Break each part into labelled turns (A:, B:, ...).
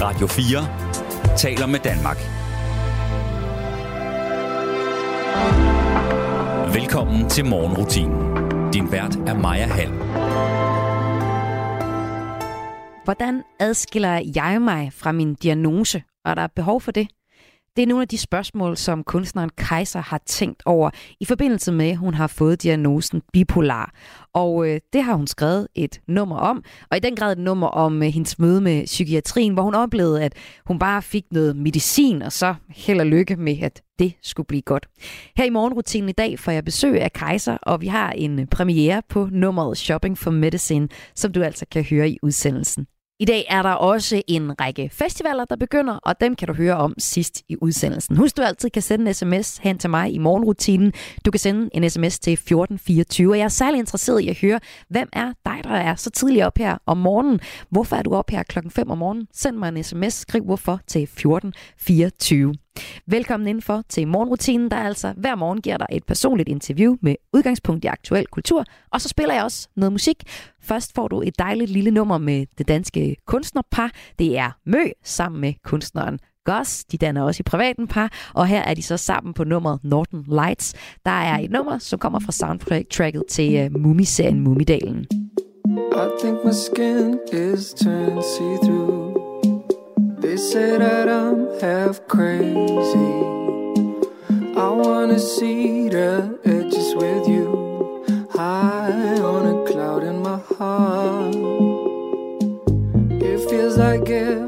A: Radio 4 taler med Danmark. Velkommen til morgenrutinen. Din vært er Maja Hall.
B: Hvordan adskiller jeg mig fra min diagnose, og er der behov for det? Det er nogle af de spørgsmål, som kunstneren Kaiser har tænkt over i forbindelse med, at hun har fået diagnosen bipolar. Og øh, det har hun skrevet et nummer om, og i den grad et nummer om øh, hendes møde med psykiatrien, hvor hun oplevede, at hun bare fik noget medicin, og så held og lykke med, at det skulle blive godt. Her i morgenrutinen i dag får jeg besøg af Kaiser, og vi har en øh, premiere på nummeret Shopping for Medicine, som du altså kan høre i udsendelsen. I dag er der også en række festivaler, der begynder, og dem kan du høre om sidst i udsendelsen. Husk, du altid kan sende en sms hen til mig i morgenrutinen. Du kan sende en sms til 1424, og jeg er særlig interesseret i at høre, hvem er dig, der er så tidligt op her om morgenen? Hvorfor er du op her klokken 5 om morgenen? Send mig en sms, skriv hvorfor til 1424. Velkommen indenfor til morgenrutinen, der altså hver morgen giver dig et personligt interview med udgangspunkt i aktuel kultur, og så spiller jeg også noget musik. Først får du et dejligt lille nummer med det danske kunstnerpar. Det er Mø sammen med kunstneren Goss. De danner også i privaten par, og her er de så sammen på nummeret Northern Lights. Der er et nummer, som kommer fra soundtracket til øh, uh, Mumiserien Mumidalen. I think my skin is turned see-through They say that I'm half crazy. I wanna see the edges with you, high on a cloud in my heart. It feels like every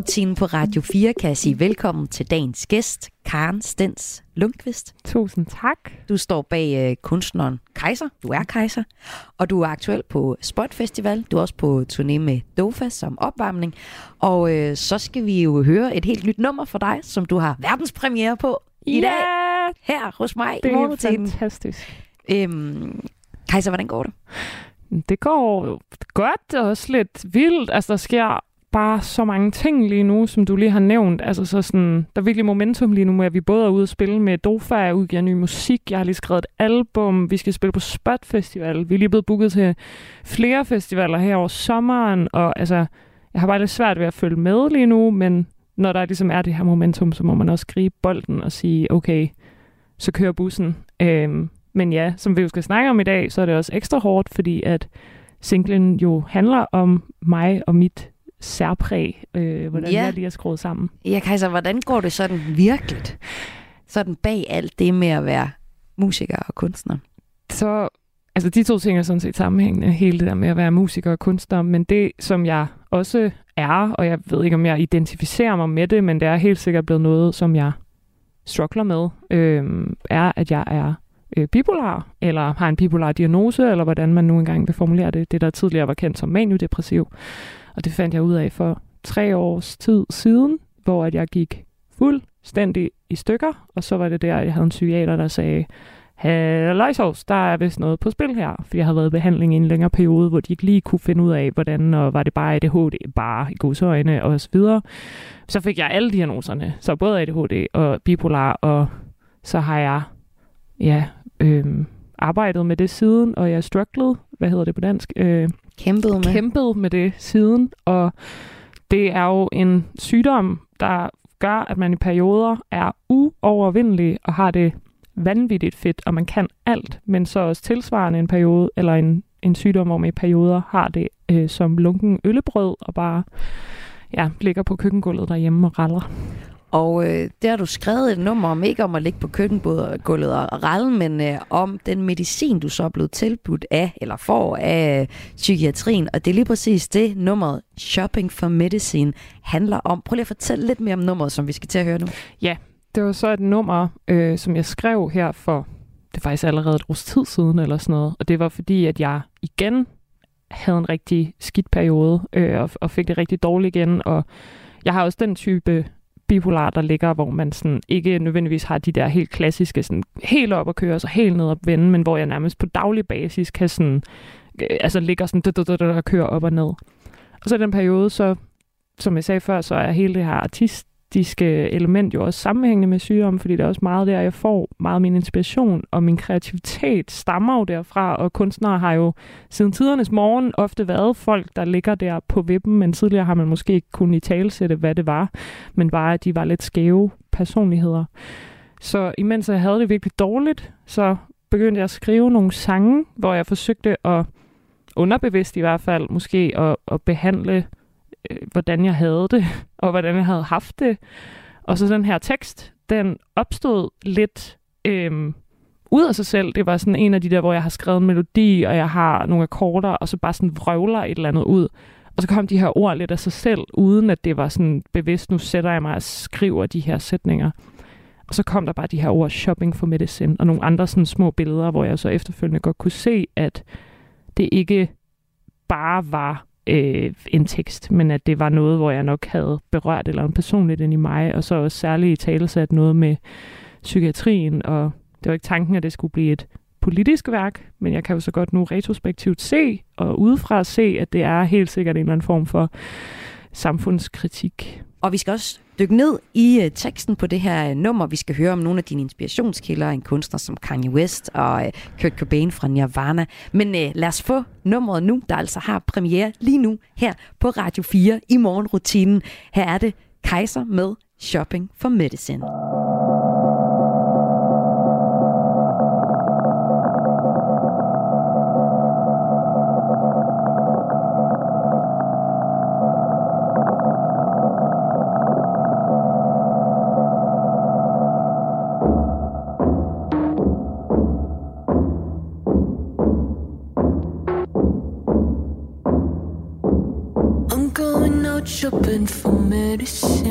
B: morgenrutinen på Radio 4 kan jeg sige velkommen til dagens gæst, Karen Stens Lundqvist.
C: Tusind tak.
B: Du står bag øh, kunstneren Kaiser. Du er Kaiser. Og du er aktuel på Spot Festival. Du er også på turné med Dofa som opvarmning. Og øh, så skal vi jo høre et helt nyt nummer for dig, som du har verdenspremiere på i
C: yeah!
B: dag. Her hos mig
C: det
B: i morgenrutinen.
C: Det er fantastisk.
B: Øhm, Kaiser, hvordan går det?
C: Det går godt og også lidt vildt. Altså, der sker bare så mange ting lige nu, som du lige har nævnt. Altså, så sådan, der er virkelig momentum lige nu med, at vi både er ude at spille med Dofa, jeg udgiver ny musik, jeg har lige skrevet et album, vi skal spille på Spot Festival, vi er lige blevet booket til flere festivaler her over sommeren, og altså, jeg har bare lidt svært ved at følge med lige nu, men når der ligesom er det her momentum, så må man også gribe bolden og sige, okay, så kører bussen. Øhm, men ja, som vi jo skal snakke om i dag, så er det også ekstra hårdt, fordi at singlen jo handler om mig og mit særpræg, øh, hvordan ja. jeg lige er skruet sammen.
B: Ja, Kajsa, hvordan går det sådan virkeligt? Sådan bag alt det med at være musiker og kunstner?
C: Så, altså de to ting er sådan set sammenhængende, hele det der med at være musiker og kunstner, men det, som jeg også er, og jeg ved ikke, om jeg identificerer mig med det, men det er helt sikkert blevet noget, som jeg struggler med, øh, er, at jeg er øh, bipolar, eller har en bipolar diagnose, eller hvordan man nu engang vil formulere det, det der tidligere var kendt som maniodepressiv. Og det fandt jeg ud af for tre års tid siden, hvor at jeg gik fuldstændig i stykker, og så var det der, jeg havde en psykiater, der sagde, Halløjsovs, der er vist noget på spil her, for jeg havde været i behandling i en længere periode, hvor de ikke lige kunne finde ud af, hvordan, og var det bare ADHD, bare i godsøjne og så videre. Så fik jeg alle diagnoserne, så både ADHD og bipolar, og så har jeg, ja, øh, arbejdet med det siden, og jeg struggled, hvad hedder det på dansk? Øh,
B: kæmpet med.
C: Kæmpet med det siden, og det er jo en sygdom, der gør, at man i perioder er uovervindelig og har det vanvittigt fedt, og man kan alt, men så også tilsvarende en periode, eller en, en sygdom, hvor man i perioder har det øh, som lunken øllebrød, og bare ja, ligger på køkkengulvet derhjemme og raller.
B: Og øh, der har du skrevet et nummer om, ikke om at ligge på køkkengulvet og ralle, men øh, om den medicin, du så er blevet tilbudt af, eller får af øh, psykiatrien. Og det er lige præcis det, nummeret Shopping for Medicine handler om. Prøv lige at fortælle lidt mere om nummeret, som vi skal til at høre nu.
C: Ja, det var så et nummer, øh, som jeg skrev her for, det er faktisk allerede et års tid siden eller sådan noget. Og det var fordi, at jeg igen havde en rigtig skidt periode, øh, og, og fik det rigtig dårligt igen. Og jeg har også den type bipolar, der ligger, hvor man sådan ikke nødvendigvis har de der helt klassiske, sådan helt op og køre, og så helt ned og vende, men hvor jeg nærmest på daglig basis kan sådan, øh, altså ligger sådan, og kører op og ned. Og så i den periode, så, som jeg sagde før, så er hele det her artist praktiske element jo også sammenhængende med sygdom, fordi det er også meget der, jeg får meget min inspiration, og min kreativitet stammer jo derfra, og kunstnere har jo siden tidernes morgen ofte været folk, der ligger der på vippen, men tidligere har man måske ikke kunnet i talsætte, hvad det var, men bare, at de var lidt skæve personligheder. Så imens jeg havde det virkelig dårligt, så begyndte jeg at skrive nogle sange, hvor jeg forsøgte at underbevidst i hvert fald måske at, at behandle øh, hvordan jeg havde det, og hvordan jeg havde haft det. Og så den her tekst, den opstod lidt øh, ud af sig selv. Det var sådan en af de der, hvor jeg har skrevet en melodi, og jeg har nogle akkorder, og så bare sådan vrøvler et eller andet ud. Og så kom de her ord lidt af sig selv, uden at det var sådan bevidst, nu sætter jeg mig og skriver de her sætninger. Og så kom der bare de her ord, shopping for medicine, og nogle andre sådan små billeder, hvor jeg så efterfølgende godt kunne se, at det ikke bare var øh, en tekst, men at det var noget, hvor jeg nok havde berørt eller en personligt ind i mig, og så også særligt i tale sat noget med psykiatrien, og det var ikke tanken, at det skulle blive et politisk værk, men jeg kan jo så godt nu retrospektivt se, og udefra se, at det er helt sikkert en eller anden form for samfundskritik.
B: Og vi skal også dykke ned i øh, teksten på det her øh, nummer. Vi skal høre om nogle af dine inspirationskilder, en kunstner som Kanye West og uh, Kurt Cobain fra Nirvana. Men uh, lad os få nummeret nu, der altså har premiere lige nu her på Radio 4 i morgenrutinen. Her er det Kaiser med Shopping for Medicine. Shopping
D: shopping for medicine.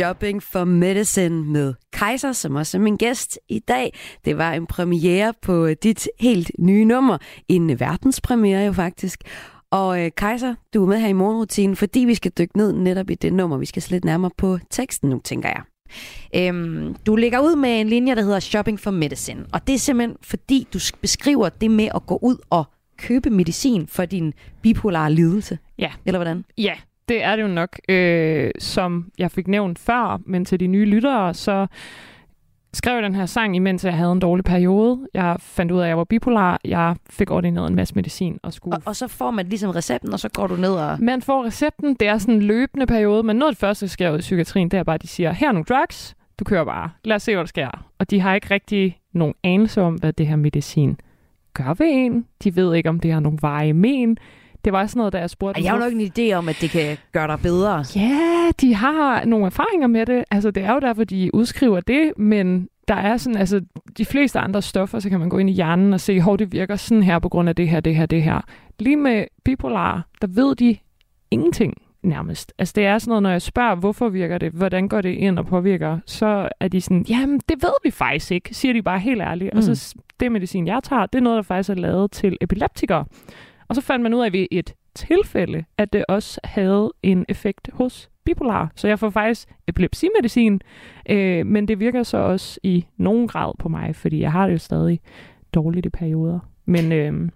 D: Shopping
B: for Medicine med Kaiser, som også er min gæst i dag. Det var en premiere på dit helt nye nummer. En verdenspremiere jo faktisk. Og øh, Kaiser, du er med her i morgenrutinen, fordi vi skal dykke ned netop i det nummer. Vi skal slet nærmere på teksten nu, tænker jeg. Øhm, du lægger ud med en linje, der hedder Shopping for Medicine. Og det er simpelthen fordi, du beskriver det med at gå ud og købe medicin for din bipolare lidelse.
C: Ja.
B: Eller hvordan?
C: Ja, det er det jo nok. Øh, som jeg fik nævnt før, men til de nye lyttere, så skrev jeg den her sang, imens jeg havde en dårlig periode. Jeg fandt ud af, at jeg var bipolar. Jeg fik ordineret en masse medicin og skulle...
B: Og, og så får man ligesom recepten, og så går du ned og...
C: Man får recepten. Det er sådan en løbende periode, men noget af det første, der sker ud i psykiatrien, det er bare, at de siger, her er nogle drugs, du kører bare. Lad os se, hvad der sker. Og de har ikke rigtig nogen anelse om, hvad det her medicin gør ved en. De ved ikke, om det har nogen veje men. Det var sådan noget, da jeg spurgte
B: Ej, Jeg har jo nok en idé om, at det kan gøre dig bedre.
C: Ja, de har nogle erfaringer med det. Altså, det er jo derfor, de udskriver det, men der er sådan, altså, de fleste andre stoffer, så kan man gå ind i hjernen og se, hvor det virker sådan her på grund af det her, det her, det her. Lige med bipolar, der ved de ingenting nærmest. Altså det er sådan noget, når jeg spørger, hvorfor virker det, hvordan går det ind og påvirker, så er de sådan, jamen det ved vi faktisk ikke, siger de bare helt ærligt. Mm. Og så det medicin, jeg tager, det er noget, der faktisk er lavet til epileptikere. Og så fandt man ud af ved et tilfælde, at det også havde en effekt hos bipolar. Så jeg får faktisk epilepsimedicin, øh, men det virker så også i nogen grad på mig, fordi jeg har det jo stadig dårligt i perioder. Men øh,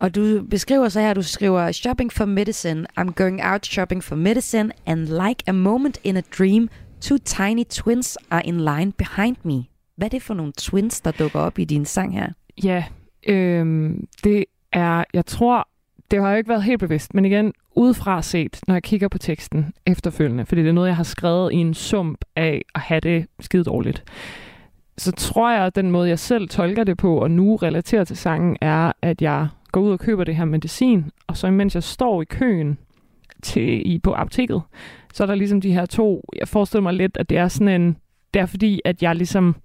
B: Og du beskriver så her, du skriver, shopping for medicine, I'm going out shopping for medicine, and like a moment in a dream, two tiny twins are in line behind me. Hvad er det for nogle twins, der dukker op i din sang her?
C: Ja, øhm, det er, jeg tror, det har jo ikke været helt bevidst, men igen, udefra set, når jeg kigger på teksten efterfølgende, fordi det er noget, jeg har skrevet i en sump af at have det skide dårligt, så tror jeg, at den måde, jeg selv tolker det på, og nu relaterer til sangen, er, at jeg går ud og køber det her medicin, og så imens jeg står i køen til, i, på apoteket, så er der ligesom de her to, jeg forestiller mig lidt, at det er sådan en, det er fordi, at jeg ligesom,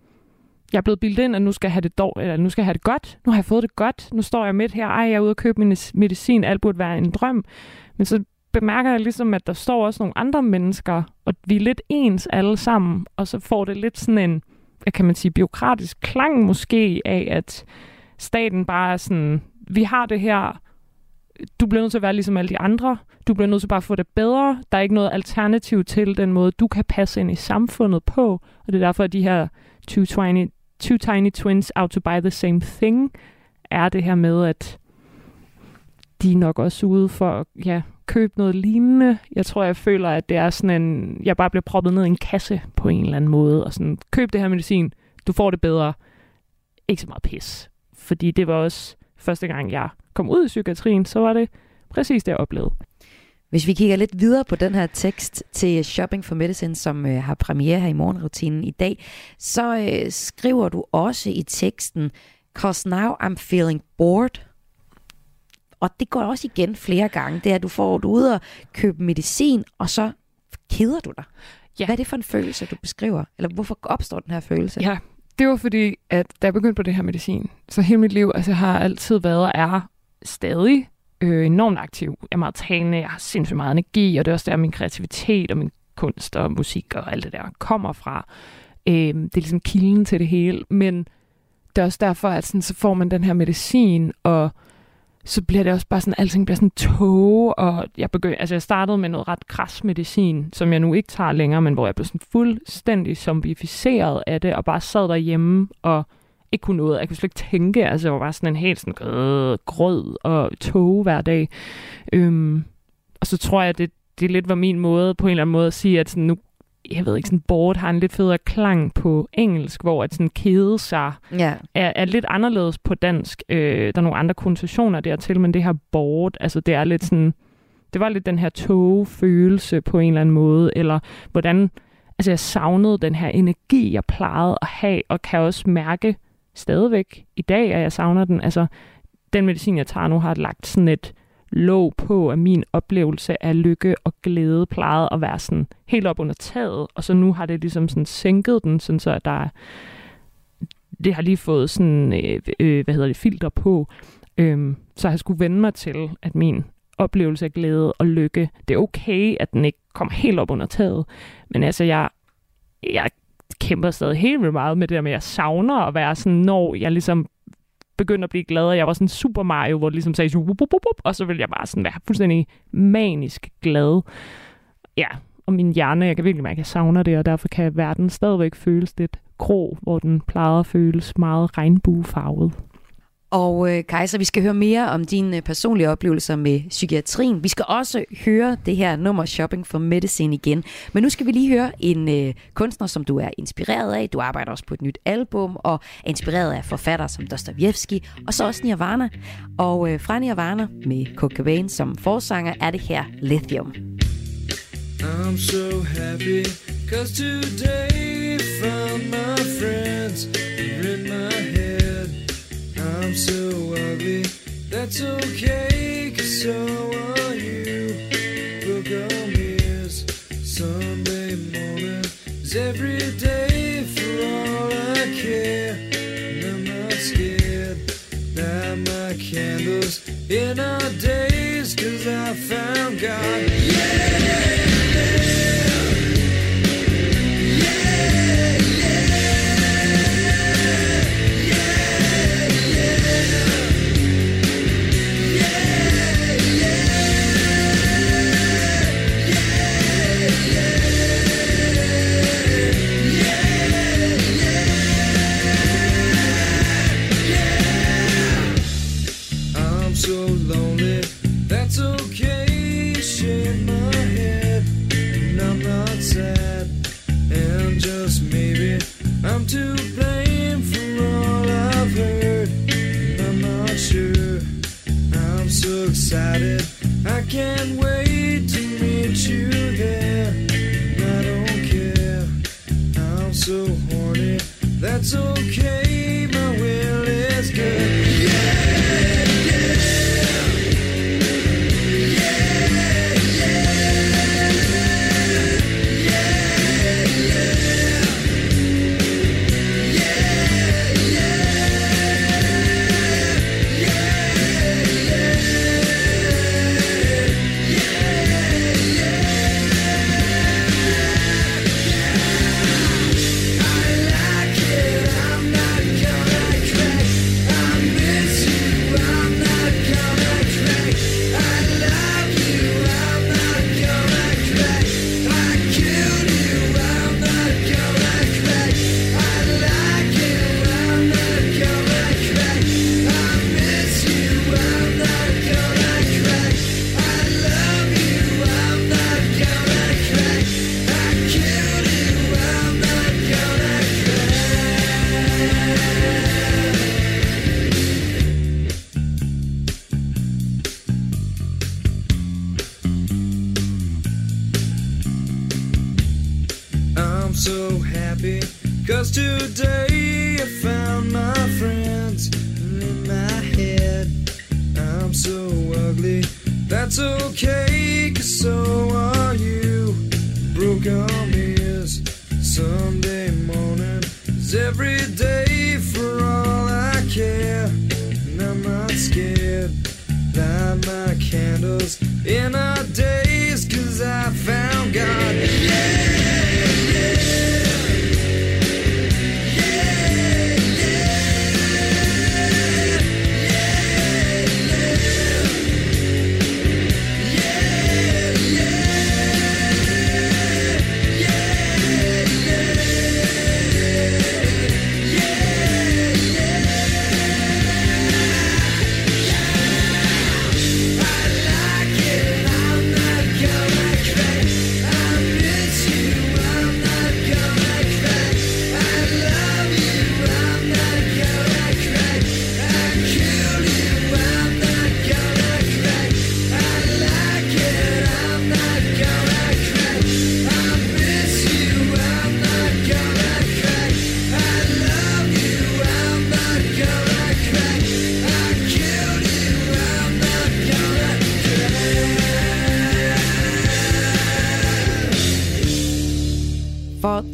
C: jeg er blevet bildet ind, at nu skal jeg have det, dår, eller nu skal jeg have det godt. Nu har jeg fået det godt. Nu står jeg midt her. Ej, jeg er ude og købe min medicin. Alt burde være en drøm. Men så bemærker jeg ligesom, at der står også nogle andre mennesker, og vi er lidt ens alle sammen, og så får det lidt sådan en, hvad kan man sige, biokratisk klang måske af, at staten bare er sådan, vi har det her, du bliver nødt til at være ligesom alle de andre, du bliver nødt til bare at få det bedre, der er ikke noget alternativ til den måde, du kan passe ind i samfundet på, og det er derfor, at de her two tiny, two tiny twins out to buy the same thing, er det her med, at de er nok også ude for at ja, købe noget lignende. Jeg tror, jeg føler, at det er sådan en... Jeg bare bliver proppet ned i en kasse på en eller anden måde. Og sådan, køb det her medicin, du får det bedre. Ikke så meget pis. Fordi det var også første gang, jeg kom ud i psykiatrien, så var det præcis det, jeg oplevede.
E: Hvis vi kigger lidt videre på den her tekst til Shopping for Medicine, som øh, har premiere her i morgenrutinen i dag, så øh, skriver du også i teksten, Cause now I'm feeling bored. Og det går også igen flere gange. Det er, at du får du ud og købe medicin, og så keder du dig. Ja. Hvad er det for en følelse, du beskriver? Eller hvorfor opstår den her følelse?
C: Ja, det var fordi, at da jeg begyndte på det her medicin, så hele mit liv, altså har altid været og er stadig øh, enormt aktiv. Jeg er meget talende, jeg har sindssygt meget energi, og det er også der, min kreativitet og min kunst og musik og alt det der kommer fra. Øh, det er ligesom kilden til det hele, men det er også derfor, at sådan, så får man den her medicin, og så bliver det også bare sådan, alting bliver sådan tåge, og jeg begynd, altså jeg startede med noget ret kras medicin, som jeg nu ikke tager længere, men hvor jeg blev sådan fuldstændig zombificeret af det, og bare sad derhjemme og ikke kunne noget. Jeg kunne slet ikke tænke, altså jeg var bare sådan en helt sådan øh, grød og tåge hver dag. Øhm, og så tror jeg, det, det lidt var min måde på en eller anden måde at sige, at sådan, nu jeg ved ikke, sådan board har en lidt federe klang på engelsk, hvor at sådan kede sig ja. er, er lidt anderledes på dansk. Øh, der er nogle andre konnotationer dertil, men det her board, altså det er lidt sådan, det var lidt den her tog-følelse på en eller anden måde, eller hvordan, altså jeg savnede den her energi, jeg plejede at have, og kan også mærke stadigvæk i dag, at jeg savner den. Altså, den medicin, jeg tager nu, har lagt sådan et, låg på, at min oplevelse af lykke og glæde plejede at være sådan helt op under taget, og så nu har det ligesom sådan sænket den, sådan så at der det har lige fået sådan, øh, øh, hvad hedder det, filter på, øhm, så jeg skulle vende mig til, at min oplevelse af glæde og lykke, det er okay, at den ikke kommer helt op under taget, men altså, jeg, jeg kæmper stadig helt vildt meget med det der med, at jeg savner at være sådan, når jeg ligesom begyndte at blive glad, og jeg var sådan Super Mario, hvor det ligesom sagde, wup, wup, wup, og så ville jeg bare sådan være fuldstændig manisk glad. Ja, og min hjerne, jeg kan virkelig mærke, at jeg savner det, og derfor kan verden stadigvæk føles lidt grå, hvor den plejede at føles meget regnbuefarvet.
E: Og øh, Kajsa, vi skal høre mere om dine øh, personlige oplevelser med psykiatrien. Vi skal også høre det her nummer Shopping for Medicine igen. Men nu skal vi lige høre en øh, kunstner, som du er inspireret af. Du arbejder også på et nyt album og er inspireret af forfattere som Dostoyevsky og så også Nirvana. Og øh, fra Nirvana med Kurt Cobain som forsanger er det her Lithium. I'm so happy cause today found my friends in my head I'm so ugly, that's okay, cause so are you. Book on mirrors, Sunday morning is every day for all I care. And I'm not scared, light my candles in our days, cause I found God. Yeah! Happy, cause today I found my friends in my head. I'm so ugly, that's okay, cause so are you. Broke arm is Sunday morning, is every day for all I care. And I'm not scared, light my candles in a days,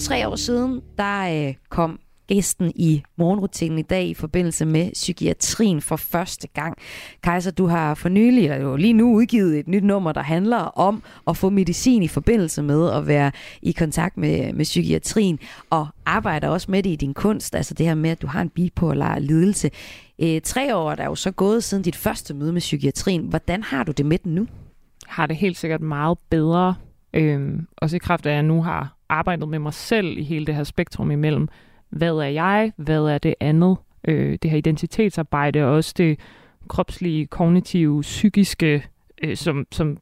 B: tre år siden, der øh, kom gæsten i morgenrutinen i dag i forbindelse med psykiatrien for første gang. Kejser, du har for nylig, eller jo lige nu udgivet et nyt nummer, der handler om at få medicin i forbindelse med at være i kontakt med, med psykiatrien, og arbejder også med det i din kunst, altså det her med, at du har en bipolar lidelse. Øh, tre år er der jo så gået siden dit første møde med psykiatrien. Hvordan har du det med den nu?
C: har det helt sikkert meget bedre. Øhm, også i kraft af, at jeg nu har arbejdet med mig selv i hele det her spektrum imellem, hvad er jeg, hvad er det andet, øh, det her identitetsarbejde, og også det kropslige, kognitive, psykiske, øh, som, som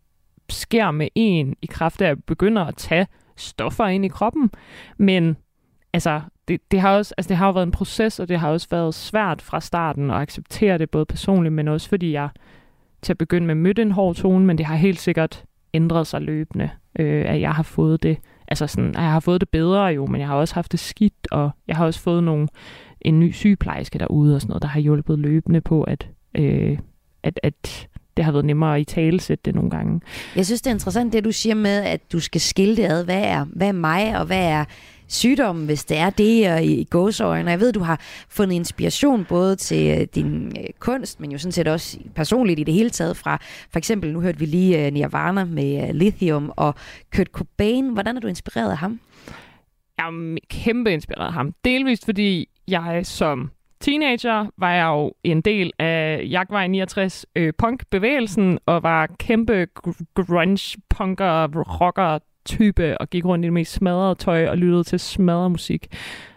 C: sker med en i kraft af at begynde at tage stoffer ind i kroppen. Men altså, det, det, har også, altså, det har jo været en proces, og det har også været svært fra starten at acceptere det, både personligt, men også fordi jeg til at begynde med mødte en hård tone, men det har helt sikkert ændret sig løbende, øh, at jeg har fået det. Altså sådan, jeg har fået det bedre jo, men jeg har også haft det skidt, og jeg har også fået nogle, en ny sygeplejerske derude og sådan noget, der har hjulpet løbende på, at, øh, at, at det har været nemmere at i tale sætte det nogle gange.
B: Jeg synes, det er interessant, det du siger med, at du skal skille det ad. Hvad er, hvad er mig, og hvad er sygdommen, hvis det er det, og i, i gåseøjne. Jeg ved, du har fundet inspiration både til øh, din øh, kunst, men jo sådan set også personligt i det hele taget fra, for eksempel, nu hørte vi lige øh, Nirvana med øh, Lithium og Kurt Cobain. Hvordan er du inspireret af ham?
C: Jeg er kæmpe inspireret af ham. Delvist fordi jeg som teenager var jeg jo en del af Jagtvej 69 øh, punkbevægelsen og var kæmpe gr- grunge punker, rocker type og gik rundt i det mest smadrede tøj og lyttede til smadret musik.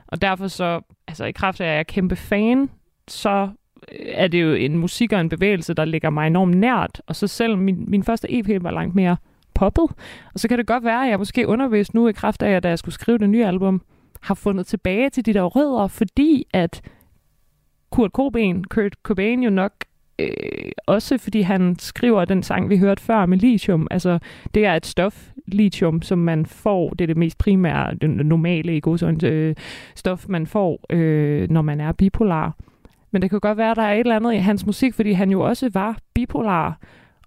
C: Og derfor så, altså i kraft af, at jeg er kæmpe fan, så øh, er det jo en musik og en bevægelse, der ligger mig enormt nært. Og så selv min, min første EP var langt mere poppet. Og så kan det godt være, at jeg måske undervist nu i kraft af, at da jeg skulle skrive det nye album, har fundet tilbage til de der rødder, fordi at Kurt Cobain, Kurt Cobain jo nok øh, også fordi han skriver den sang, vi hørte før med lithium. Altså, det er et stof, lithium, som man får. Det er det mest primære, det normale i godsøjne, øh, stof, man får, øh, når man er bipolar. Men det kan godt være, at der er et eller andet i hans musik, fordi han jo også var bipolar,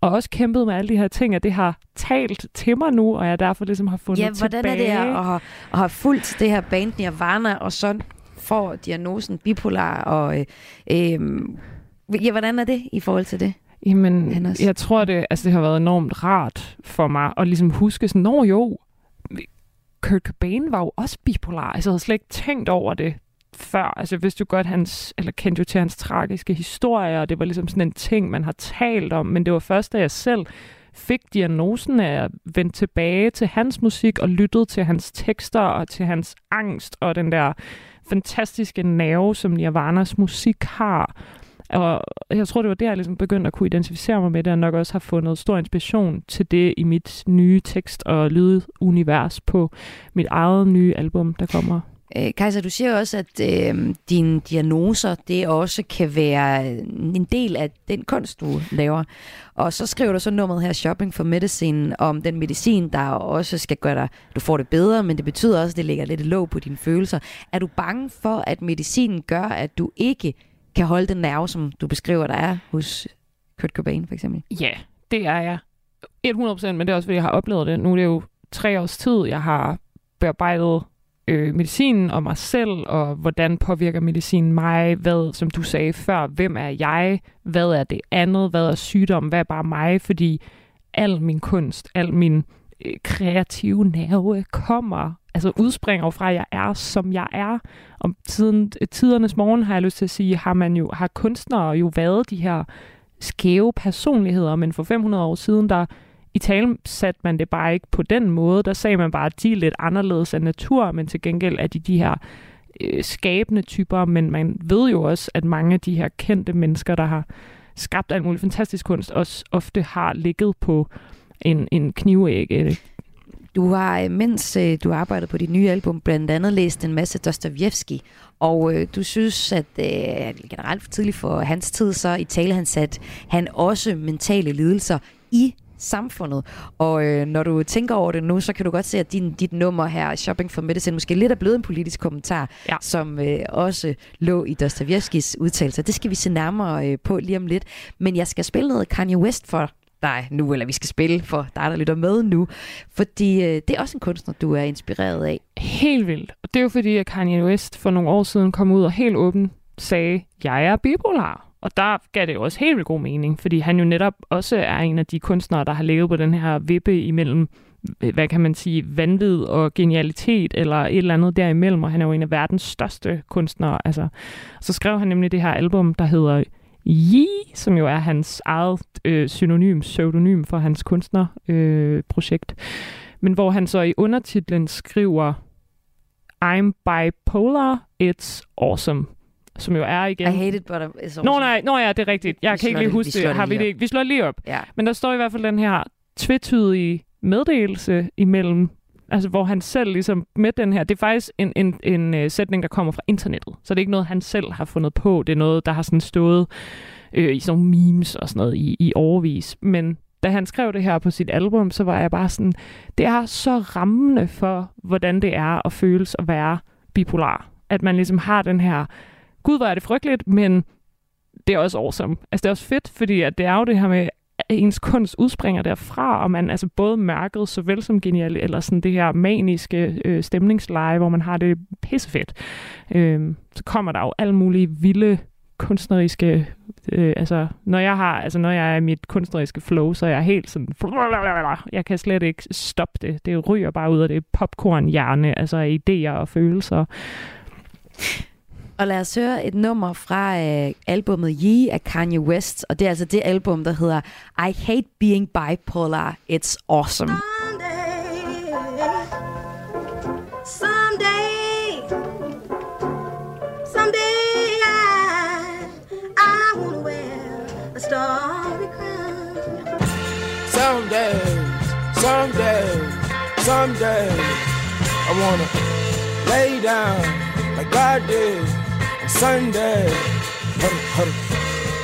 C: og også kæmpet med alle de her ting, at det har talt til mig nu, og jeg derfor ligesom har fundet
B: Ja, hvordan
C: tilbage.
B: er det at have, at have fulgt det her band Nirvana, og så får diagnosen bipolar, og øh, øh, ja, hvordan er det i forhold til det?
C: Jamen, jeg tror, det, altså, det har været enormt rart for mig at ligesom huske sådan, nå jo, Kurt Cobain var jo også bipolar. Altså, jeg havde slet ikke tænkt over det før. Altså, jeg vidste jo godt, hans, eller kendte jo til hans tragiske historie, og det var ligesom sådan en ting, man har talt om, men det var først, da jeg selv fik diagnosen af at vende tilbage til hans musik og lyttede til hans tekster og til hans angst og den der fantastiske nerve, som Nirvanas musik har. Og jeg tror, det var der, jeg ligesom begyndte at kunne identificere mig med det, og nok også har fundet stor inspiration til det i mit nye tekst- og lydunivers på mit eget nye album, der kommer
B: Øh, Kajsa, du siger også, at øh, dine diagnoser, det også kan være en del af den kunst, du laver. Og så skriver du så nummeret her, Shopping for Medicine, om den medicin, der også skal gøre dig, du får det bedre, men det betyder også, at det lægger lidt låg på dine følelser. Er du bange for, at medicinen gør, at du ikke kan holde den nerve, som du beskriver, der er hos Kurt Cobain for eksempel?
C: Ja, det er jeg. 100% men det er også, fordi jeg har oplevet det. Nu er det jo tre års tid, jeg har bearbejdet øh, medicinen og mig selv, og hvordan påvirker medicinen mig, hvad, som du sagde før, hvem er jeg, hvad er det andet, hvad er sygdom, hvad er bare mig, fordi al min kunst, al min øh, kreative nerve kommer, altså udspringer fra, at jeg er, som jeg er. Om tiden, tidernes morgen har jeg lyst til at sige, har man jo, har kunstnere jo været de her skæve personligheder, men for 500 år siden, der i tale satte man det bare ikke på den måde. Der sagde man bare, at de er lidt anderledes af natur, men til gengæld er de de her øh, skabende typer. Men man ved jo også, at mange af de her kendte mennesker, der har skabt alt muligt fantastisk kunst, også ofte har ligget på en, en knivæg.
B: Øh, du har, øh, mens øh, du arbejdede på dit nye album, blandt andet læst en masse Dostoyevsky, og øh, du synes, at øh, generelt for tidligt for hans tid, så i tale han sat han også mentale lidelser i samfundet. Og øh, når du tænker over det nu, så kan du godt se, at din, dit nummer her, Shopping for Medicine, måske lidt er blevet en politisk kommentar, ja. som øh, også lå i Dostoyevskis udtalelser. Det skal vi se nærmere øh, på lige om lidt. Men jeg skal spille noget Kanye West for dig nu, eller vi skal spille for dig, der lytter med nu. Fordi øh, det er også en kunstner, du er inspireret af.
C: Helt vildt. Og det er jo fordi, at Kanye West for nogle år siden kom ud og helt åbent sagde, jeg er bipolar. Og der gav det jo også helt vildt god mening, fordi han jo netop også er en af de kunstnere, der har levet på den her vippe imellem, hvad kan man sige, vanvid og genialitet, eller et eller andet derimellem, og han er jo en af verdens største kunstnere. Altså, så skrev han nemlig det her album, der hedder Yi, som jo er hans eget øh, synonym, pseudonym for hans kunstnerprojekt. Øh, Men hvor han så i undertitlen skriver, I'm bipolar, it's awesome som jo er igen...
B: I hate it, but it's awesome.
C: Nå, nej, nå ja, det er rigtigt. Jeg vi kan ikke lige huske det. Har vi det ikke? Vi slår lige op.
B: Ja.
C: Men der står i hvert fald den her tvetydige meddelelse imellem Altså, hvor han selv ligesom med den her... Det er faktisk en, en, en uh, sætning, der kommer fra internettet. Så det er ikke noget, han selv har fundet på. Det er noget, der har sådan stået øh, i sådan memes og sådan noget i, i overvis. Men da han skrev det her på sit album, så var jeg bare sådan... Det er så rammende for, hvordan det er at føles at være bipolar. At man ligesom har den her gud, hvor er det frygteligt, men det er også awesome. Altså, det er også fedt, fordi at det er jo det her med, ens kunst udspringer derfra, og man altså både mærket såvel som genial, eller sådan det her maniske øh, stemningsleje, hvor man har det pissefedt. Øh, så kommer der jo alle mulige vilde kunstneriske, øh, altså når jeg har, altså når jeg er i mit kunstneriske flow, så er jeg helt sådan, jeg kan slet ikke stoppe det. Det ryger bare ud af det popcorn-hjerne, altså idéer og følelser.
B: Og lad os høre et nummer fra øh, albumet Ye af Kanye West. Og det er altså det album, der hedder I Hate Being Bipolar, It's Awesome.
F: Someday, someday,
G: someday, I wanna lay down like God did Sunday,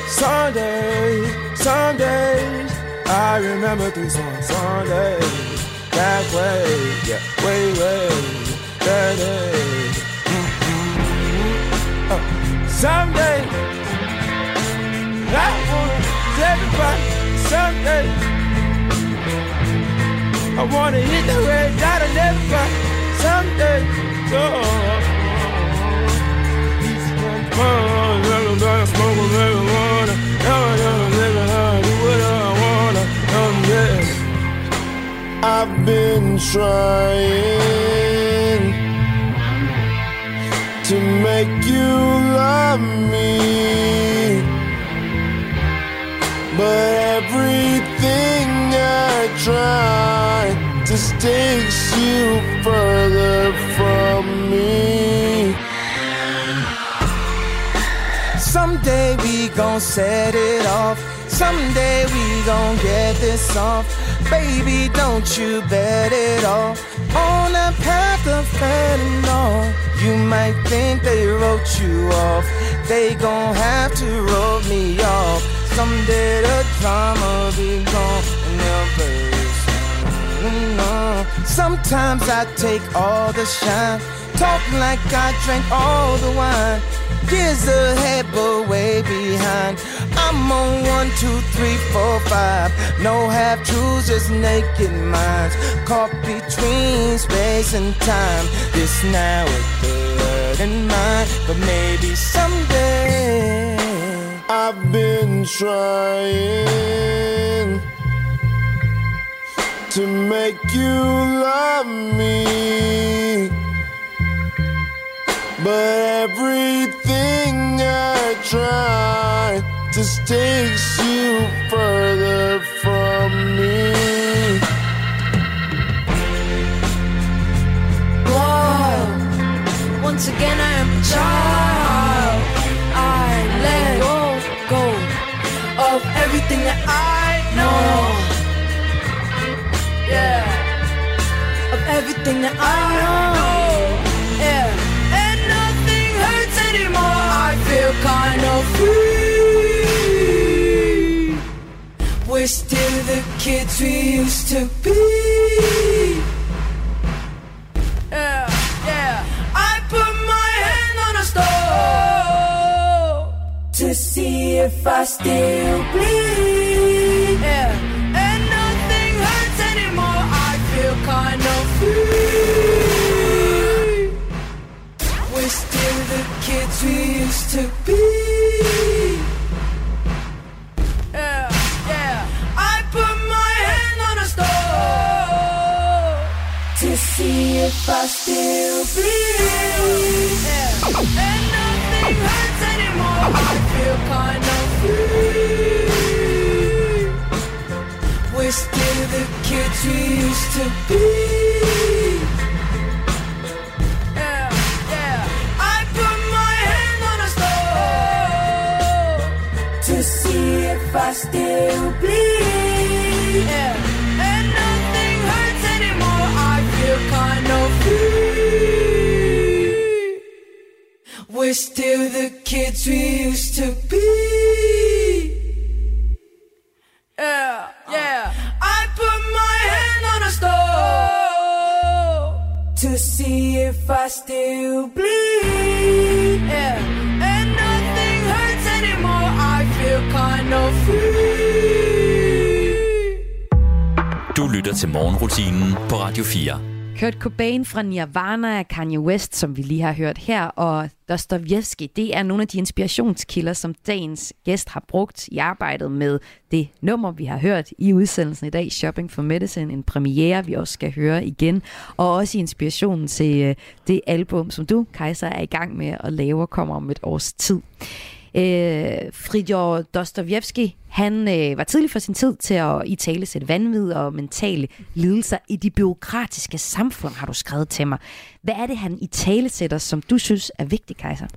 G: Sunday, Sundays. I remember these on Sunday. That way, yeah, way, way, that day. Uh, someday, I wanna everybody. Someday, I wanna hit the red dot and everybody. Someday, oh. I've been trying to make you love me, but everything I try just takes you further from me. Someday we gon' set it off. Someday we gon' get this off. Baby, don't you bet it all on the path of fentanyl. You might think they wrote you off. They gon' have to roll me off. Someday the drama be gone and. Sometimes I take all the shine. Talk like I drank all the wine. Years ahead, but way behind. I'm on one, two, three, four, five. No half truths, just naked minds. Caught between space and time. This now the word in mind, but maybe someday.
H: I've been trying to make you love me. But everything I try just takes you further from me.
I: Whoa. Once again, I am a child. I let go, go of everything that I know. Yeah, of everything that I know. We're still the kids we used to be. Yeah, yeah. I put my hand on a stove to see if I still bleed. Yeah, and nothing hurts anymore. I feel kind of free. We're still the kids we used to be. We're still the kids we used to be. We're still the kids we used to be. Yeah, yeah. I put my hand on a stove to see if I still bleed. Yeah, and nothing hurts anymore. I feel kind of free.
A: Du lytter til morgenrutinen på Radio 4.
B: Kurt Cobain fra Nirvana, Kanye West, som vi lige har hørt her, og Dostoyevsky, det er nogle af de inspirationskilder, som dagens gæst har brugt i arbejdet med det nummer, vi har hørt i udsendelsen i dag, Shopping for Medicine, en premiere, vi også skal høre igen, og også inspirationen til øh, det album, som du, Kaiser, er i gang med at lave og kommer om et års tid. Øh, Fridjor Dostojevski, han øh, var tidlig for sin tid til at i tale sætte vanvid og mentale lidelser i de byråkratiske samfund, har du skrevet til mig. Hvad er det, han i tale sætter, som du synes er vigtigt, Kaiser?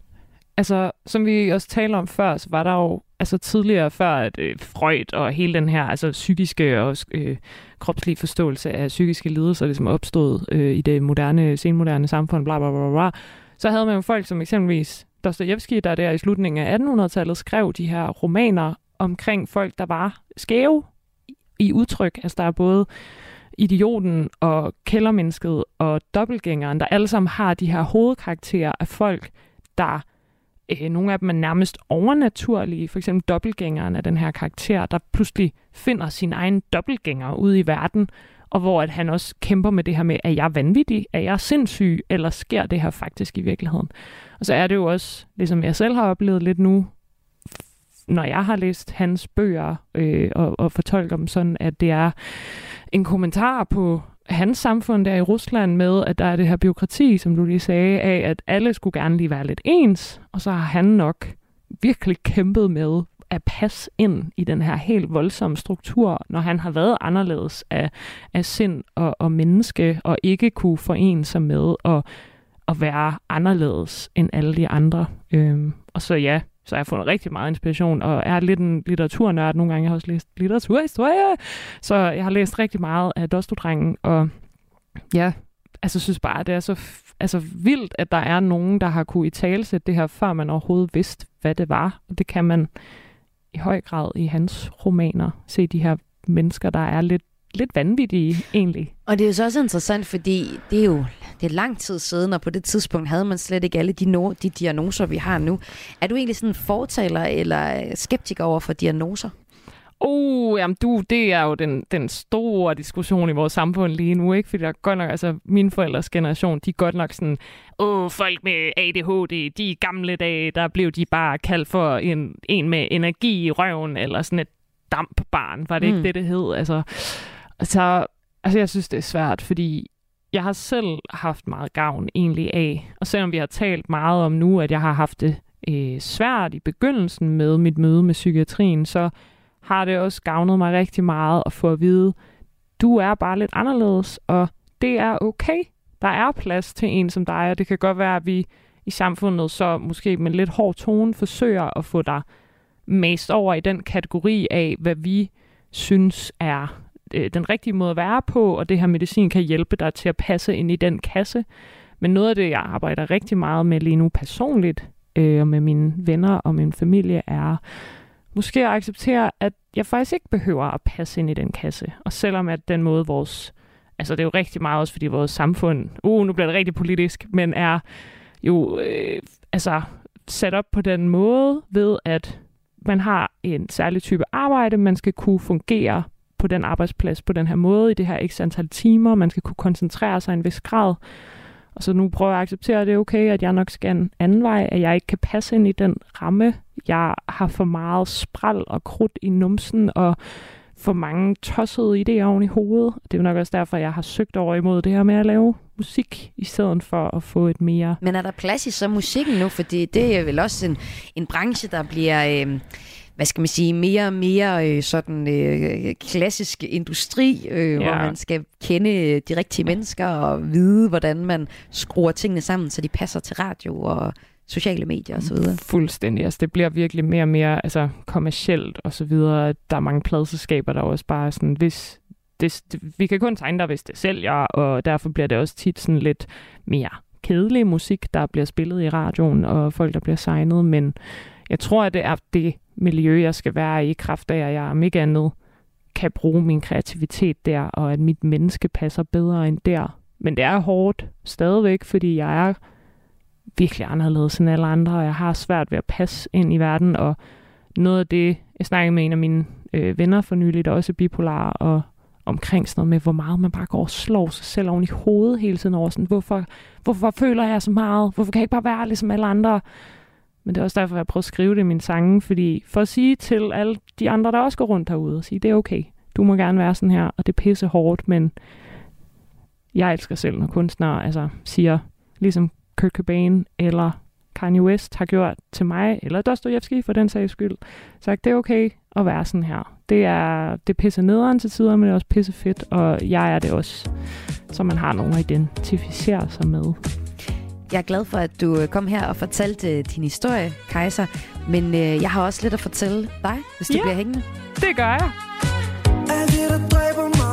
C: Altså, som vi også talte om før, så var der jo altså tidligere før, at øh, Freud og hele den her altså psykiske og øh, kropslige forståelse af psykiske lidelser ligesom opstod øh, i det moderne, senmoderne samfund, bla bla bla bla, så havde man jo folk som eksempelvis Dostojevski, der der i slutningen af 1800-tallet skrev de her romaner omkring folk, der var skæve i udtryk. Altså der er både idioten og kældermennesket og dobbeltgængeren, der alle sammen har de her hovedkarakterer af folk, der øh, nogle af dem er nærmest overnaturlige. For eksempel dobbeltgængeren af den her karakter, der pludselig finder sin egen dobbeltgænger ude i verden, og hvor at han også kæmper med det her med, er jeg vanvittig, er jeg sindssyg, eller sker det her faktisk i virkeligheden? Og så er det jo også, ligesom jeg selv har oplevet lidt nu, når jeg har læst hans bøger øh, og, og fortolker dem sådan, at det er en kommentar på hans samfund der i Rusland med, at der er det her byråkrati, som du lige sagde, af at alle skulle gerne lige være lidt ens, og så har han nok virkelig kæmpet med at passe ind i den her helt voldsomme struktur, når han har været anderledes af, af sind og, og menneske, og ikke kunne forene sig med at, at være anderledes end alle de andre. Øhm, og så ja, så jeg har fundet rigtig meget inspiration, og er lidt en litteraturnørd. Nogle gange jeg har også læst litteraturhistorie, så jeg har læst rigtig meget af Dostodrengen, og ja, altså, synes bare, det er så f- altså, vildt, at der er nogen, der har kunne i talsætte det her, før man overhovedet vidste, hvad det var. Og det kan man i høj grad i hans romaner se de her mennesker, der er lidt, lidt vanvittige egentlig.
B: Og det er jo så også interessant, fordi det er jo det er lang tid siden, og på det tidspunkt havde man slet ikke alle de, no- de diagnoser, vi har nu. Er du egentlig sådan en fortaler eller skeptiker over for diagnoser?
C: Uh, jamen du, det er jo den, den store diskussion i vores samfund lige nu, ikke? Fordi der er godt nok, altså mine forældres generation, de er godt nok sådan, åh, folk med ADHD, de gamle dage, der blev de bare kaldt for en, en med energi i røven, eller sådan et dampbarn, var det mm. Ikke det, det hed? Altså, altså, altså, jeg synes, det er svært, fordi jeg har selv haft meget gavn egentlig af, og selvom vi har talt meget om nu, at jeg har haft det øh, svært i begyndelsen med mit møde med psykiatrien, så har det også gavnet mig rigtig meget at få at vide, du er bare lidt anderledes, og det er okay. Der er plads til en som dig, og det kan godt være, at vi i samfundet så måske med lidt hård tone forsøger at få dig mest over i den kategori af, hvad vi synes er øh, den rigtige måde at være på, og det her medicin kan hjælpe dig til at passe ind i den kasse. Men noget af det, jeg arbejder rigtig meget med lige nu personligt, øh, og med mine venner og min familie, er måske at acceptere, at jeg faktisk ikke behøver at passe ind i den kasse. Og selvom at den måde vores, altså det er jo rigtig meget også, fordi vores samfund, uh, nu bliver det rigtig politisk, men er jo øh, altså sat op på den måde ved, at man har en særlig type arbejde, man skal kunne fungere på den arbejdsplads på den her måde, i det her x antal timer, man skal kunne koncentrere sig i en vis grad. Og så nu prøver jeg at acceptere, at det er okay, at jeg nok skal en anden vej, at jeg ikke kan passe ind i den ramme. Jeg har for meget spral og krudt i numsen, og for mange tossede idéer oven i hovedet. Det er jo nok også derfor, jeg har søgt over imod det her med at lave musik, i stedet for at få et mere...
B: Men er der plads i så musikken nu? Fordi det er vel også en, en branche, der bliver... Øh, hvad skal man sige, mere og mere øh, sådan øh, klassisk industri, øh, ja. hvor man skal kende øh, de rigtige mennesker og vide, hvordan man skruer tingene sammen, så de passer til radio og sociale medier osv.
C: Fuldstændig. Altså, det bliver virkelig mere og mere altså, kommercielt og så videre. Der er mange pladselskaber, der også bare sådan, hvis det, det, vi kan kun tegne dig, hvis det sælger, og derfor bliver det også tit sådan lidt mere kedelig musik, der bliver spillet i radioen, og folk, der bliver signet, men jeg tror, at det er det miljø, jeg skal være i, i kraft af, at jeg om ikke andet kan bruge min kreativitet der, og at mit menneske passer bedre end der. Men det er hårdt stadigvæk, fordi jeg er virkelig anderledes end alle andre, og jeg har svært ved at passe ind i verden, og noget af det, jeg snakkede med en af mine øh, venner for nylig, der også er bipolar, og omkring sådan noget med, hvor meget man bare går og slår sig selv oven i hovedet hele tiden over sådan, hvorfor, hvorfor føler jeg så meget? Hvorfor kan jeg ikke bare være ligesom alle andre? Men det er også derfor, jeg prøver at skrive det i mine sange, fordi for at sige til alle de andre, der også går rundt herude, og sige, det er okay, du må gerne være sådan her, og det er pisse hårdt, men jeg elsker selv, når kunstnere altså, siger, ligesom Kurt Cobain eller Kanye West har gjort til mig, eller Dostoyevsky for den sags skyld, sagt, det er okay at være sådan her. Det er, det er pisse nederen til tider, men det er også pisse fedt, og jeg er det også, så man har nogen at identificere sig med.
B: Jeg er glad for, at du øh, kom her og fortalte øh, din historie, Kaiser. Men øh, jeg har også lidt at fortælle dig, hvis du
C: Ja.
B: bliver hængende.
C: Det gør jeg.
J: Alt det, der dræber mig,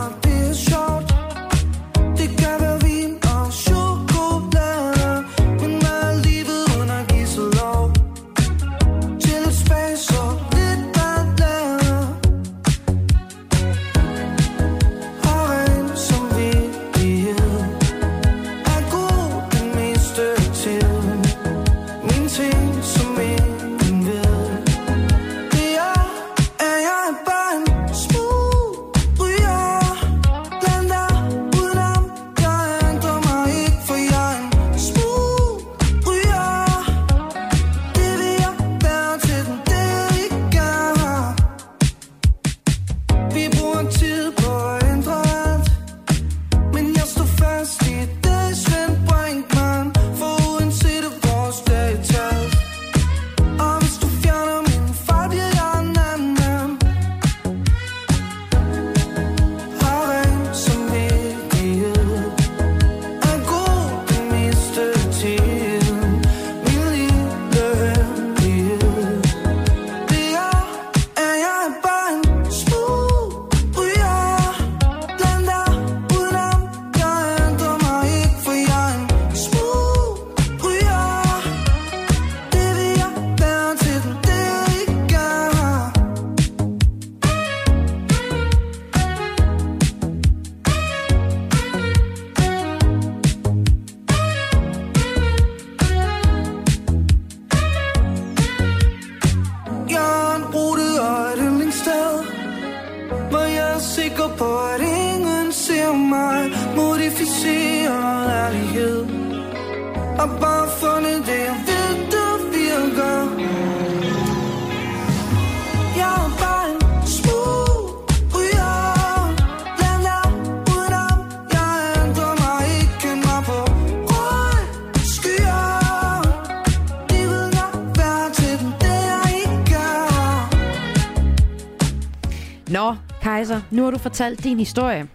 B: Kaiser, nu har du fortalt din historie.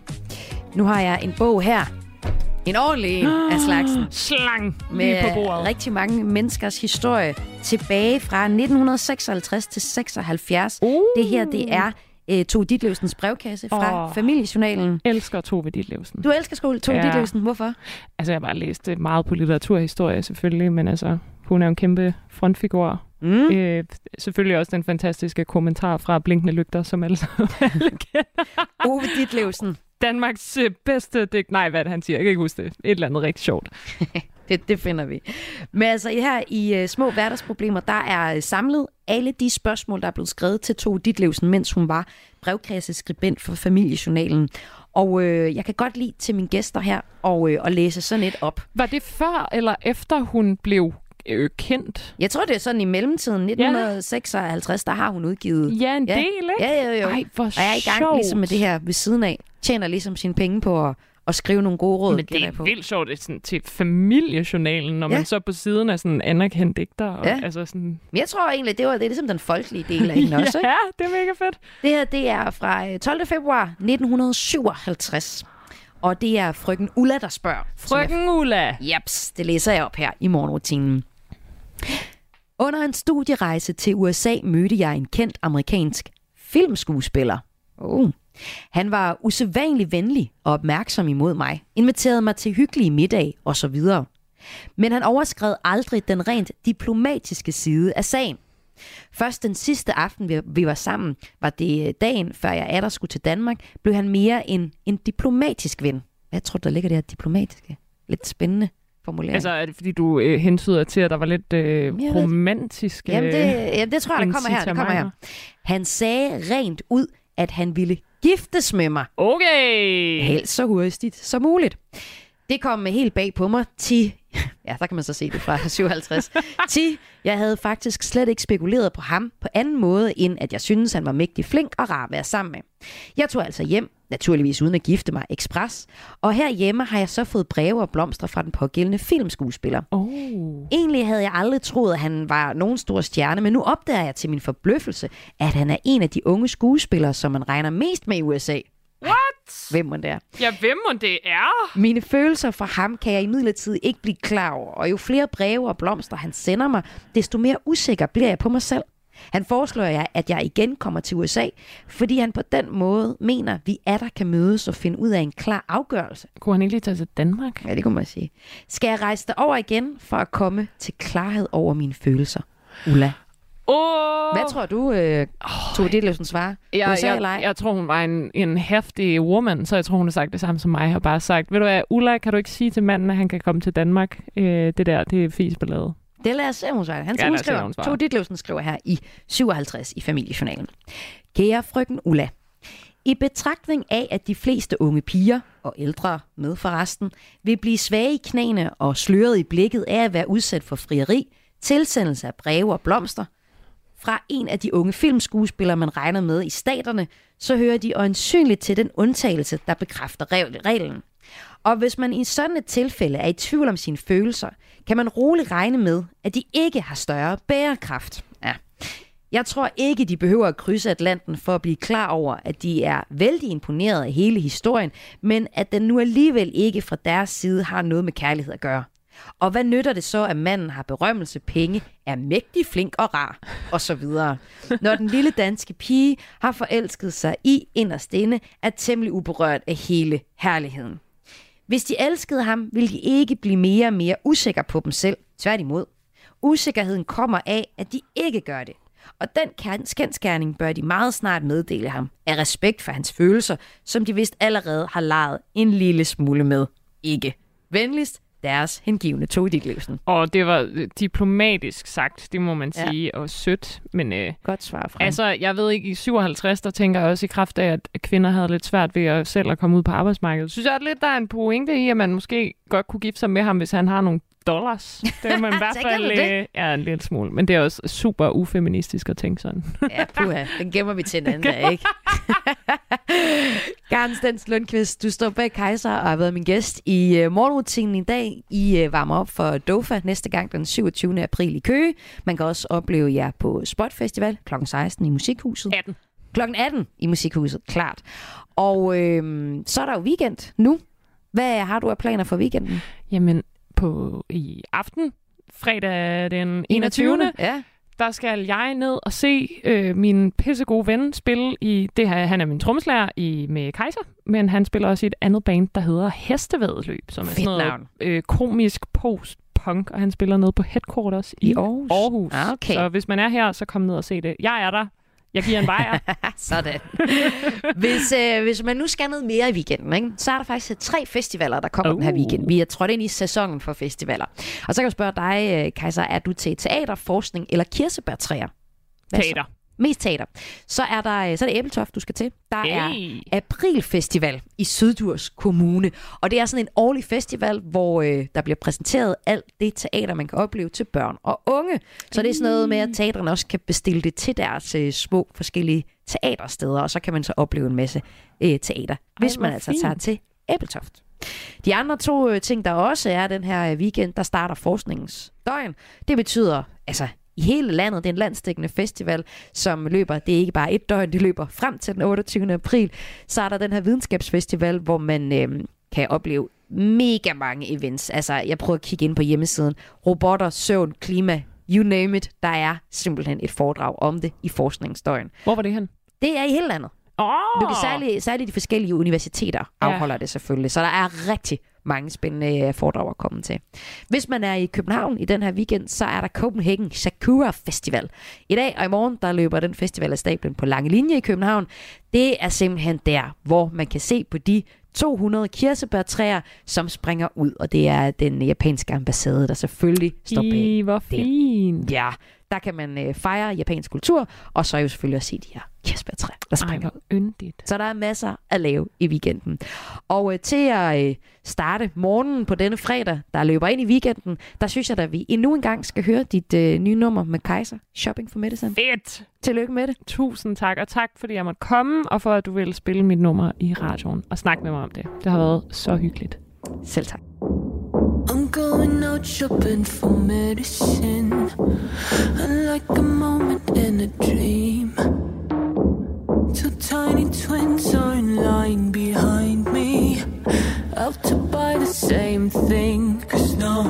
B: Nu har jeg en bog her. En ordentlig en af slagsen.
C: Slang
B: Med
C: på bordet.
B: rigtig mange menneskers historie tilbage fra 1956 til 76.
C: Uh.
B: Det her, det er uh, Tove Ditlevsens brevkasse fra oh. Familiejournalen.
C: elsker Tove Ditlevsen.
B: Du elsker skole, Tove
C: Ja.
B: Ditlevsen. Hvorfor?
C: Altså, jeg har bare læst øh, meget på litteraturhistorie selvfølgelig, men altså, hun er en kæmpe frontfigur.
B: Mm.
C: Øh, selvfølgelig også den fantastiske kommentar fra Blinkende Lygter, som alle, alle kender.
B: Ove Ditlevsen.
C: Danmarks øh, bedste digt. Nej, hvad det, han siger? Jeg kan ikke huske det. Et eller andet rigtig sjovt.
B: Det, det finder vi. Men altså her i uh, Små Hverdagsproblemer, der er uh, samlet alle de spørgsmål, der er blevet skrevet til Tove Ditlevsen, mens hun var brevkasseskribent for Familiejournalen. Og øh, jeg kan godt lide til mine gæster her og, øh, at læse sådan et op.
C: Var det før eller efter hun blev øh, kendt?
B: Jeg tror, det er sådan i mellemtiden, 1956, der har hun udgivet.
C: Ja, en
B: Ja.
C: del, ikke?
B: Ja, jo, jo.
C: Ej, hvor
B: Og jeg er i gang
C: sjovt.
B: ligesom med det her ved siden af. Tjener ligesom sine penge på at, at skrive nogle gode råd.
C: Men det er
B: på.
C: vildt sjovt det er sådan, til familiejournalen, når
B: Ja.
C: man så på siden er sådan en anerkendt digter. Og,
B: Ja.
C: altså sådan,
B: Men jeg tror egentlig, det var det er ligesom den folkelige del af hende også. Ikke?
C: ja, det er mega fedt.
B: Det her, det er fra øh, 12. februar 1957. Og det er frøken Ulla, der spørger.
C: Frøken Ulla.
B: Jeps, det læser jeg op her i morgenrutinen. Under en studierejse til USA mødte jeg en kendt amerikansk filmskuespiller. Oh. Han var usædvanlig venlig og opmærksom imod mig, inviterede mig til hyggelige middag osv. Men han overskred aldrig den rent diplomatiske side af sagen. Først den sidste aften, vi- vi var sammen, var det øh, dagen, før jeg atter skulle til Danmark, blev han mere en, en diplomatisk ven. Jeg tror, der ligger det her diplomatiske. Lidt spændende formulering.
C: Altså, er det fordi, du øh, hentyder til, at der var lidt øh, romantiske
B: Jamen, det, jamen, det tror jeg, der kommer her. Det kommer her. Han sagde rent ud, at han ville giftes med mig.
C: Okay.
B: Helst så hurtigt som muligt. Det kom helt bag på mig. Ti, ja, der kan man så se det fra 57. Ti, jeg havde faktisk slet ikke spekuleret på ham på anden måde, end at jeg synes han var mægtig flink og rar at være sammen med. Jeg tog altså hjem, naturligvis uden at gifte mig, ekspres. Og herhjemme har jeg så fået breve og blomster fra den pågældende filmskuespiller.
C: Oh.
B: Egentlig havde jeg aldrig troet, at han var nogen stor stjerne, men nu opdager jeg til min forbløffelse, at han er en af de unge skuespillere, som man regner mest med i USA.
C: What?
B: Hvem må det er?
C: Ja, hvem må det er?
B: Mine følelser for ham kan jeg imidlertid ikke blive klar over, og jo flere breve og blomster han sender mig, desto mere usikker bliver jeg på mig selv. Han foreslår jeg, at jeg igen kommer til USA, fordi han på den måde mener, at vi er der kan mødes og finde ud af en klar afgørelse.
C: Kunne han ikke lige tage til Danmark?
B: Ja, det kunne man sige. Skal jeg rejse derover igen for at komme til klarhed over mine følelser? Ulla.
C: Oh.
B: Hvad tror du, øh, Tove Ditlevsen svarer?
C: jeg,
B: USA
C: jeg,
B: eller
C: jeg tror, hun var en, en hæftig woman, så jeg tror, hun har sagt det samme som mig, og bare sagt, ved du hvad, Ulla, kan du ikke sige til manden, at han kan komme til Danmark? Øh, det der, det er fisballade.
B: Det lader os se, hun svarer. Han,
C: Ja,
B: skriver. Tove Ditlevsen skriver her i 57 i familiejournalen. Kære frøken Ulla, i betragtning af, at de fleste unge piger, og ældre med forresten, vil blive svage i knæene og sløret i blikket af at være udsat for frieri, tilsendelse af breve og blomster, fra en af de unge filmskuespillere, man regner med i staterne, så hører de øjensynligt til den undtagelse, der bekræfter regl- reglen. Og hvis man i sådan et tilfælde er i tvivl om sine følelser, kan man roligt regne med, at de ikke har større bærekraft. Ja. Jeg tror ikke, de behøver at krydse Atlanten for at blive klar over, at de er vældig imponeret af hele historien, men at den nu alligevel ikke fra deres side har noget med kærlighed at gøre. Og hvad nytter det så, at manden har berømmelse, penge, er mægtig flink og rar, og så videre. Når den lille danske pige har forelsket sig i inderst inde, er temmelig uberørt af hele herligheden. Hvis de elskede ham, ville de ikke blive mere og mere usikre på dem selv. Tværtimod. Usikkerheden kommer af, at de ikke gør det. Og den kendskærning bør de meget snart meddele ham, af respekt for hans følelser, som de vist allerede har leget en lille smule med. Ikke. Venligst, deres hengivne Tove Ditlevsen.
C: Og det var øh, diplomatisk sagt, det må man
B: Ja.
C: sige, og sødt. Men øh,
B: Godt svar fra
C: altså, jeg ved ikke, i 57, der tænker jeg også i kraft af, at kvinder havde lidt svært ved at selv at komme ud på arbejdsmarkedet. Synes jeg lidt, der er en pointe i, at man måske godt kunne gifte sig med ham, hvis han har nogle dollars. Det er man i hvert fald... øh, Ja, en lille smule. Men det er også super ufeministisk at tænke sådan.
B: Ja, puha. Den gemmer vi til en anden dag, ikke? Garnstens Lundqvist, du står bag Kaiser og har været min gæst i uh, morgenrutinen i dag. I uh, varmer op for Dofa næste gang den 27. april i Køge. Man kan også opleve jer på Spot Festival kl. 16 i Musikhuset.
C: 18.
B: Klokken 18 i Musikhuset, klart. Og øh, så er der jo weekend nu. Hvad har du af planer for weekenden?
C: Jamen, på i aften, fredag den 21.
B: Ja.
C: der skal jeg ned og se øh, min pissegode ven spille i, det her, han er min trommeslager i, med Kaiser, men han spiller også i et andet band, der hedder Hestevædeløb, som er sådan noget
B: navn.
C: øh, komisk post-punk, og han spiller ned på Headquarters i,
B: I Aarhus?
C: Aarhus.
B: Ah, okay.
C: Så hvis man er her, så kom ned og se det. Jeg er der. Jeg giver en bajer.
B: Sådan. hvis, øh, hvis man nu skal noget mere i weekenden, ikke, så er der faktisk tre festivaler, der kommer uh. den her
C: Uh.
B: weekend. Vi er trådt ind i sæsonen for festivaler. Og så kan jeg spørge dig, øh, Kajsa, er du til teater, forskning eller kirsebærtræer? Hvad så? Mest teater. Så er, der, øh, så er det Æbeltoft, du skal til. Der er
C: Hey.
B: Aprilfestival i Syddurs Kommune. Og det er sådan en årlig festival, hvor øh, der bliver præsenteret alt det teater, man kan opleve til børn og unge. Så det er sådan noget med, at teatrene også kan bestille det til deres øh, små forskellige teatersteder, og så kan man så opleve en masse øh, teater, hvis
C: hvor
B: man altså
C: fint.
B: tager til Æbeltoft. De andre to øh, ting, der også er den her øh, weekend, der starter forskningens døgn. Det betyder, altså i hele landet, det er en landstækkende festival, som løber, det er ikke bare et døgn, det løber frem til den 28. april. Så er der den her videnskabsfestival, hvor man øh, kan opleve mega mange events. Altså, jeg prøver at kigge ind på hjemmesiden. Robotter, søvn, klima, you name it. Der er simpelthen et foredrag om det i forskningsdøgn.
C: Hvor var det hen?
B: Det er i hele landet.
C: Åh!
B: Du kan særligt, særligt de forskellige universiteter
C: Ja.
B: afholder det selvfølgelig. Så der er rigtig mange spændende øh, foredrag at komme til. Hvis man er i København i den her weekend, så er der Copenhagen Sakura Festival. I dag og i morgen, der løber den festival af stablen på Lange Linje i København. Det er simpelthen der, hvor man kan se på de 200 kirsebærtræer, som springer ud. Og det er den japanske ambassade, der selvfølgelig står bag.
C: I, hvor fint.
B: Ja, der kan man øh, fejre japansk kultur, og så er jo selvfølgelig at se de her kirsebærtræer, der
C: Ej,
B: springer
C: hvor yndigt.
B: så der er masser at lave i weekenden. Og øh, til at øh, starte morgenen på denne fredag, der løber ind i weekenden, der synes jeg, at vi endnu en gang skal høre dit øh, nye nummer med Kaiser, Shopping for Medicine.
C: Fedt!
B: Tillykke med det.
C: Tusind tak, og tak fordi jeg måtte komme, og for at du ville spille mit nummer i radioen og snakke med mig om det. Det har været så hyggeligt.
B: Selv tak.
D: Going out shopping for medicine. Like a moment in a dream. Two tiny twins are in line behind me. Out to buy the same thing. Cause now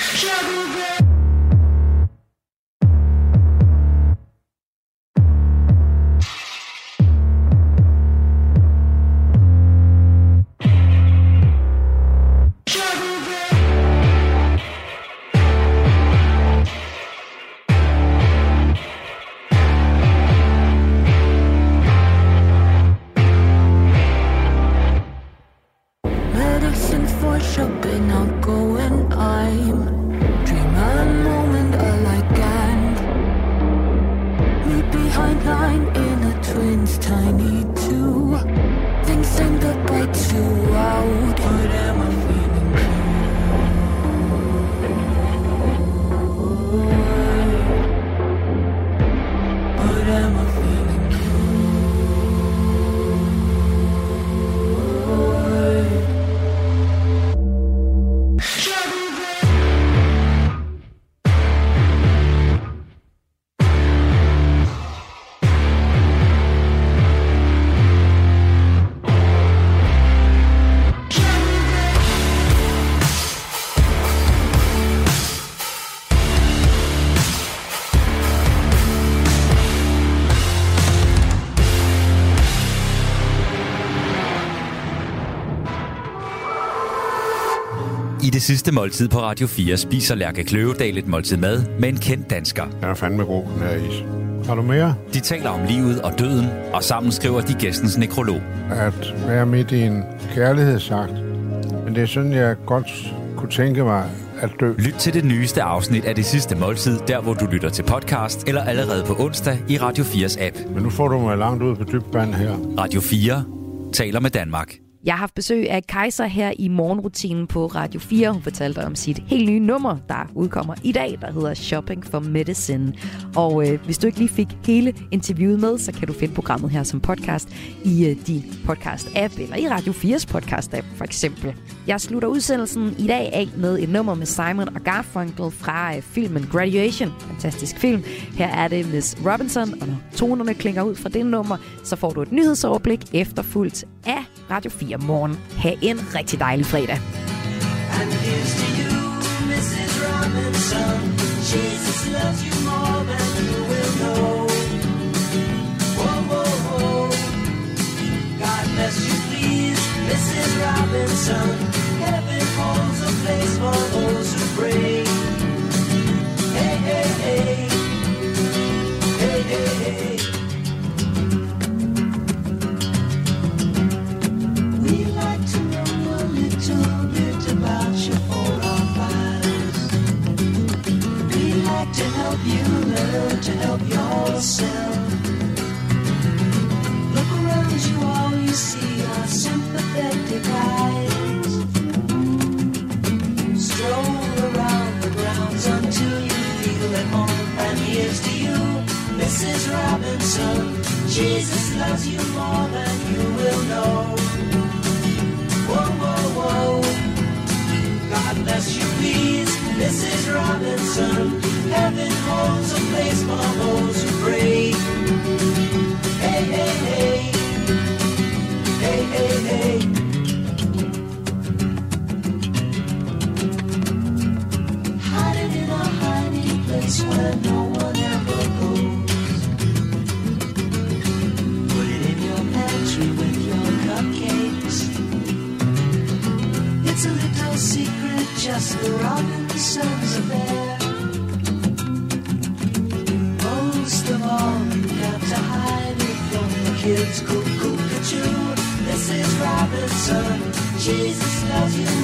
D: Medicine
A: Det sidste måltid på Radio 4 spiser Lærke Kløvedal et måltid mad med en kendt dansker.
K: Den er fandme god, den her is. Har du mere?
A: De taler om livet og døden, og sammen skriver de gæstens nekrolog.
K: At være midt i en kærlighedsakt. Men det er sådan, jeg godt kunne tænke mig at dø.
A: Lyt til det nyeste afsnit af Det Sidste Måltid, der hvor du lytter til podcast, eller allerede på onsdag i Radio 4's app.
K: Men nu får du mig langt ud på dybt vand her.
A: Radio 4 taler med Danmark.
B: Jeg har haft besøg af Kaiser her i morgenrutinen på Radio 4. Hun fortalte om sit helt nye nummer, der udkommer i dag, der hedder Shopping for Medicine. Og øh, hvis du ikke lige fik hele interviewet med, så kan du finde programmet her som podcast i øh, din podcast-app, eller i Radio 4's podcast-app for eksempel. Jeg slutter udsendelsen i dag af med et nummer med Simon og Garfunkel fra øh, filmen Graduation. Fantastisk film. Her er det Miss Robinson, og når tonerne klinger ud fra det nummer, så får du et nyhedsoverblik efterfulgt af Radio 4 morgen. Ha' en rigtig dejlig fredag.
L: And here's to you, Mrs. Robinson. Jesus loves you more than you will know. Whoa, whoa, whoa. God bless you, please, Mrs. Robinson. Heaven holds a place for those who pray. Help you learn to help yourself. Look around you, all you see are sympathetic eyes. Stroll around the grounds until you feel at home. And here's to you, Mrs. Robinson. Jesus loves you more than you will know. Whoa, whoa, whoa. God bless you, please, Mrs. Robinson. Heaven holds a place for those Jesus loves you